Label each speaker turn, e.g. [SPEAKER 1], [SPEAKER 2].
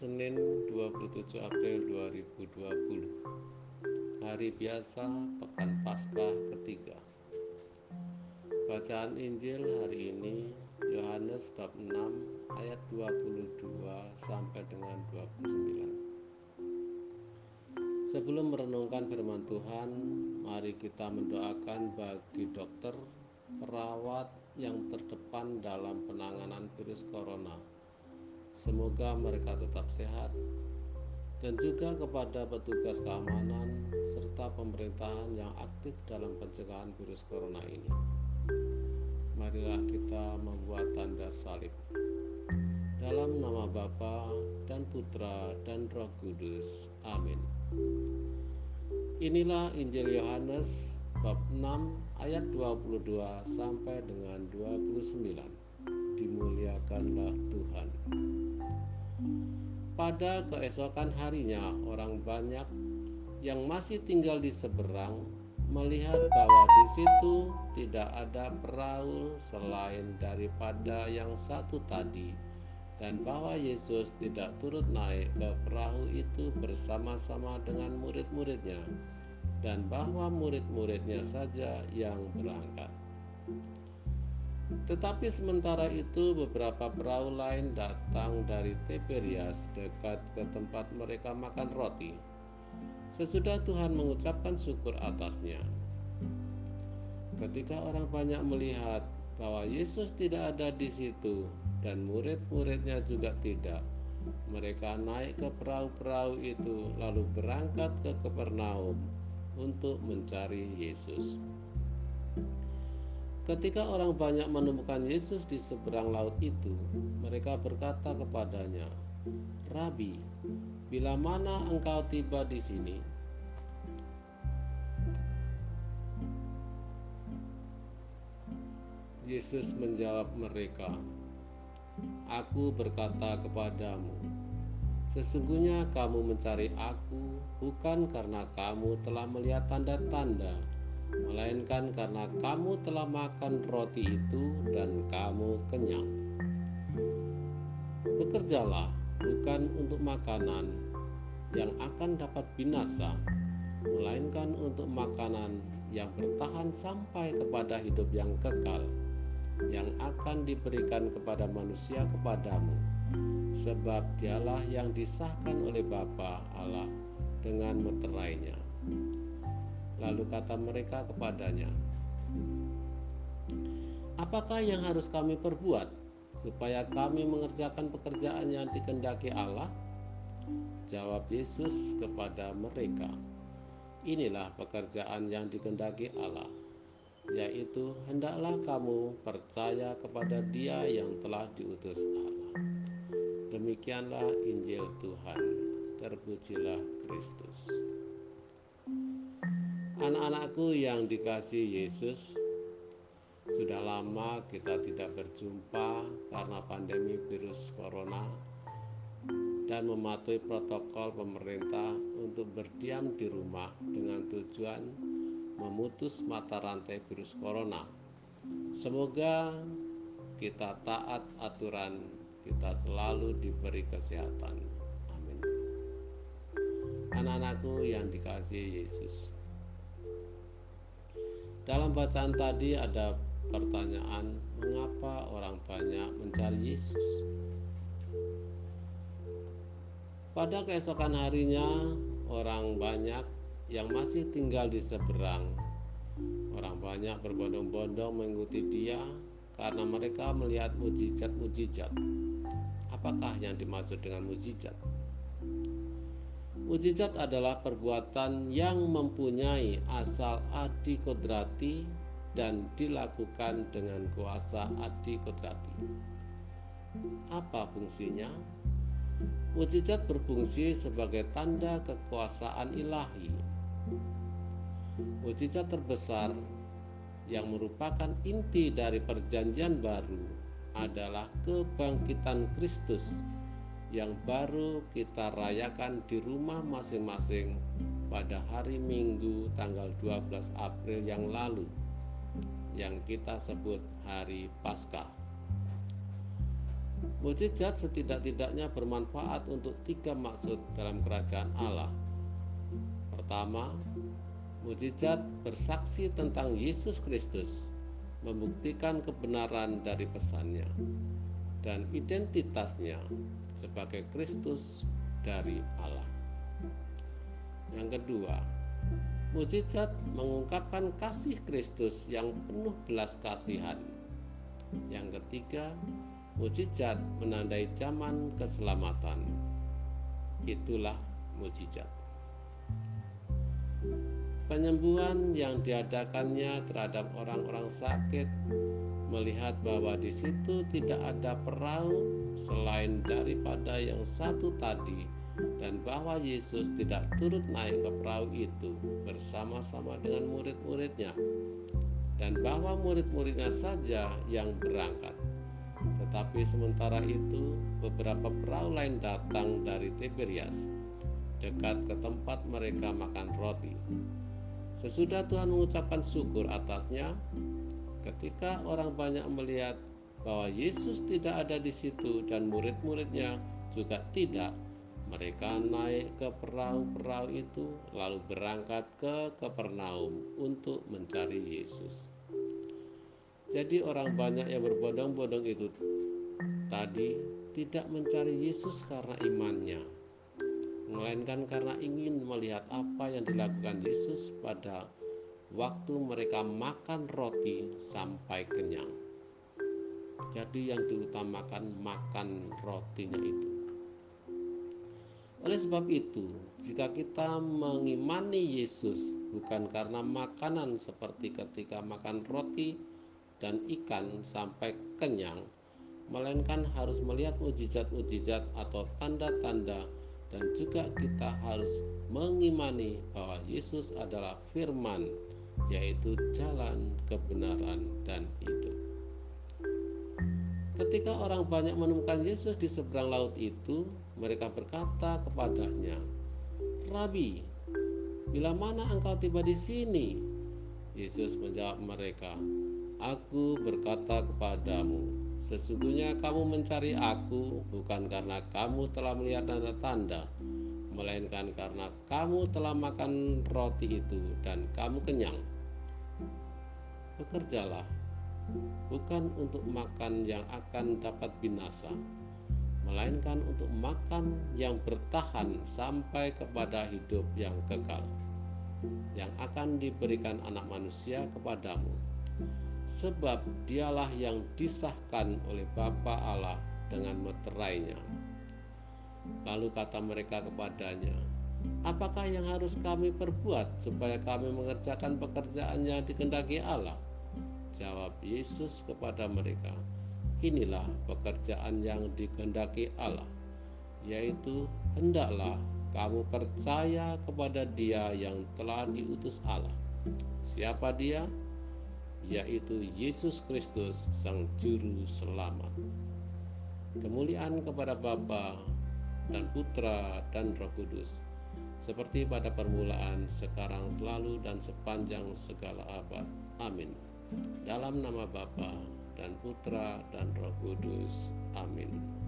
[SPEAKER 1] Senin 27 April 2020 Hari biasa Pekan Paskah ketiga. Bacaan Injil hari ini Yohanes bab 6 ayat 22 sampai dengan 29 Sebelum merenungkan firman Tuhan Mari kita mendoakan bagi dokter, perawat yang terdepan dalam penanganan virus corona Semoga mereka tetap sehat dan juga kepada petugas keamanan serta pemerintahan yang aktif dalam pencegahan virus corona ini. Marilah kita membuat tanda salib. Dalam nama Bapa dan Putra dan Roh Kudus. Amin. Inilah Injil Yohanes bab 6 ayat 22 sampai dengan 29. Dimuliakanlah Tuhan. Pada keesokan harinya, orang banyak yang masih tinggal di seberang melihat bahwa di situ tidak ada perahu selain daripada yang satu tadi, dan bahwa Yesus tidak turut naik ke perahu itu bersama-sama dengan murid-muridnya, dan bahwa murid-muridnya saja yang berangkat. Tetapi sementara itu beberapa perahu lain datang dari Tiberias dekat ke tempat mereka makan roti. Sesudah Tuhan mengucapkan syukur atasnya. Ketika orang banyak melihat bahwa Yesus tidak ada di situ dan murid-muridnya juga tidak, mereka naik ke perahu-perahu itu lalu berangkat ke Kapernaum untuk mencari Yesus. Ketika orang banyak menemukan Yesus di seberang laut itu, mereka berkata kepadanya, "Rabi, bila mana engkau tiba di sini?" Yesus menjawab mereka, "Aku berkata kepadamu, sesungguhnya kamu mencari Aku bukan karena kamu telah melihat tanda-tanda." Melainkan karena kamu telah makan roti itu dan kamu kenyang. Bekerjalah bukan untuk makanan yang akan dapat binasa, melainkan untuk makanan yang bertahan sampai kepada hidup yang kekal, yang akan diberikan kepada manusia kepadamu, sebab dialah yang disahkan oleh Bapa Allah dengan meterainya. Lalu kata mereka kepadanya, "Apakah yang harus kami perbuat supaya kami mengerjakan pekerjaan yang dikendaki Allah?" Jawab Yesus kepada mereka, "Inilah pekerjaan yang dikendaki Allah, yaitu hendaklah kamu percaya kepada Dia yang telah diutus Allah." Demikianlah Injil Tuhan. Terpujilah Kristus. Anak-anakku yang dikasih Yesus, sudah lama kita tidak berjumpa karena pandemi virus corona dan mematuhi protokol pemerintah untuk berdiam di rumah dengan tujuan memutus mata rantai virus corona. Semoga kita taat aturan, kita selalu diberi kesehatan. Amin. Anak-anakku yang dikasih Yesus. Dalam bacaan tadi ada pertanyaan, mengapa orang banyak mencari Yesus? Pada keesokan harinya, orang banyak yang masih tinggal di seberang. Orang banyak berbondong-bondong mengikuti dia karena mereka melihat mujizat-mujizat. Apakah yang dimaksud dengan mujizat? Mujizat adalah perbuatan yang mempunyai asal adi kodrati dan dilakukan dengan kuasa adi kodrati. Apa fungsinya? Mujizat berfungsi sebagai tanda kekuasaan ilahi. Mujizat terbesar yang merupakan inti dari perjanjian baru adalah kebangkitan Kristus yang baru kita rayakan di rumah masing-masing pada hari Minggu tanggal 12 April yang lalu yang kita sebut hari Paskah. Mujizat setidak-tidaknya bermanfaat untuk tiga maksud dalam kerajaan Allah. Pertama, mujizat bersaksi tentang Yesus Kristus, membuktikan kebenaran dari pesannya dan identitasnya sebagai Kristus dari Allah. Yang kedua, mujizat mengungkapkan kasih Kristus yang penuh belas kasihan. Yang ketiga, Mujizat menandai zaman keselamatan. Itulah mujizat. Penyembuhan yang diadakannya terhadap orang-orang sakit melihat bahwa di situ tidak ada perahu selain daripada yang satu tadi dan bahwa Yesus tidak turut naik ke perahu itu bersama-sama dengan murid-muridnya dan bahwa murid-muridnya saja yang berangkat tetapi sementara itu, beberapa perahu lain datang dari Tiberias, dekat ke tempat mereka makan roti. Sesudah Tuhan mengucapkan syukur atasnya, ketika orang banyak melihat bahwa Yesus tidak ada di situ dan murid-muridnya juga tidak, mereka naik ke perahu-perahu itu lalu berangkat ke Kapernaum untuk mencari Yesus. Jadi orang banyak yang berbondong-bondong itu tadi tidak mencari Yesus karena imannya, melainkan karena ingin melihat apa yang dilakukan Yesus pada waktu mereka makan roti sampai kenyang. Jadi yang diutamakan makan rotinya itu. Oleh sebab itu, jika kita mengimani Yesus bukan karena makanan seperti ketika makan roti dan ikan sampai kenyang, melainkan harus melihat mujizat-mujizat atau tanda-tanda dan juga kita harus mengimani bahwa Yesus adalah firman yaitu jalan kebenaran dan hidup. Ketika orang banyak menemukan Yesus di seberang laut itu, mereka berkata kepadanya, "Rabi, bila mana engkau tiba di sini?" Yesus menjawab mereka, Aku berkata kepadamu, sesungguhnya kamu mencari aku bukan karena kamu telah melihat tanda-tanda, melainkan karena kamu telah makan roti itu dan kamu kenyang. Bekerjalah, bukan untuk makan yang akan dapat binasa, melainkan untuk makan yang bertahan sampai kepada hidup yang kekal, yang akan diberikan Anak Manusia kepadamu sebab dialah yang disahkan oleh Bapa Allah dengan meterainya. Lalu kata mereka kepadanya, Apakah yang harus kami perbuat supaya kami mengerjakan pekerjaan yang dikendaki Allah? Jawab Yesus kepada mereka, Inilah pekerjaan yang dikendaki Allah, yaitu hendaklah kamu percaya kepada Dia yang telah diutus Allah. Siapa Dia? yaitu Yesus Kristus Sang Juru Selamat. Kemuliaan kepada Bapa dan Putra dan Roh Kudus, seperti pada permulaan, sekarang, selalu, dan sepanjang segala abad. Amin. Dalam nama Bapa dan Putra dan Roh Kudus. Amin.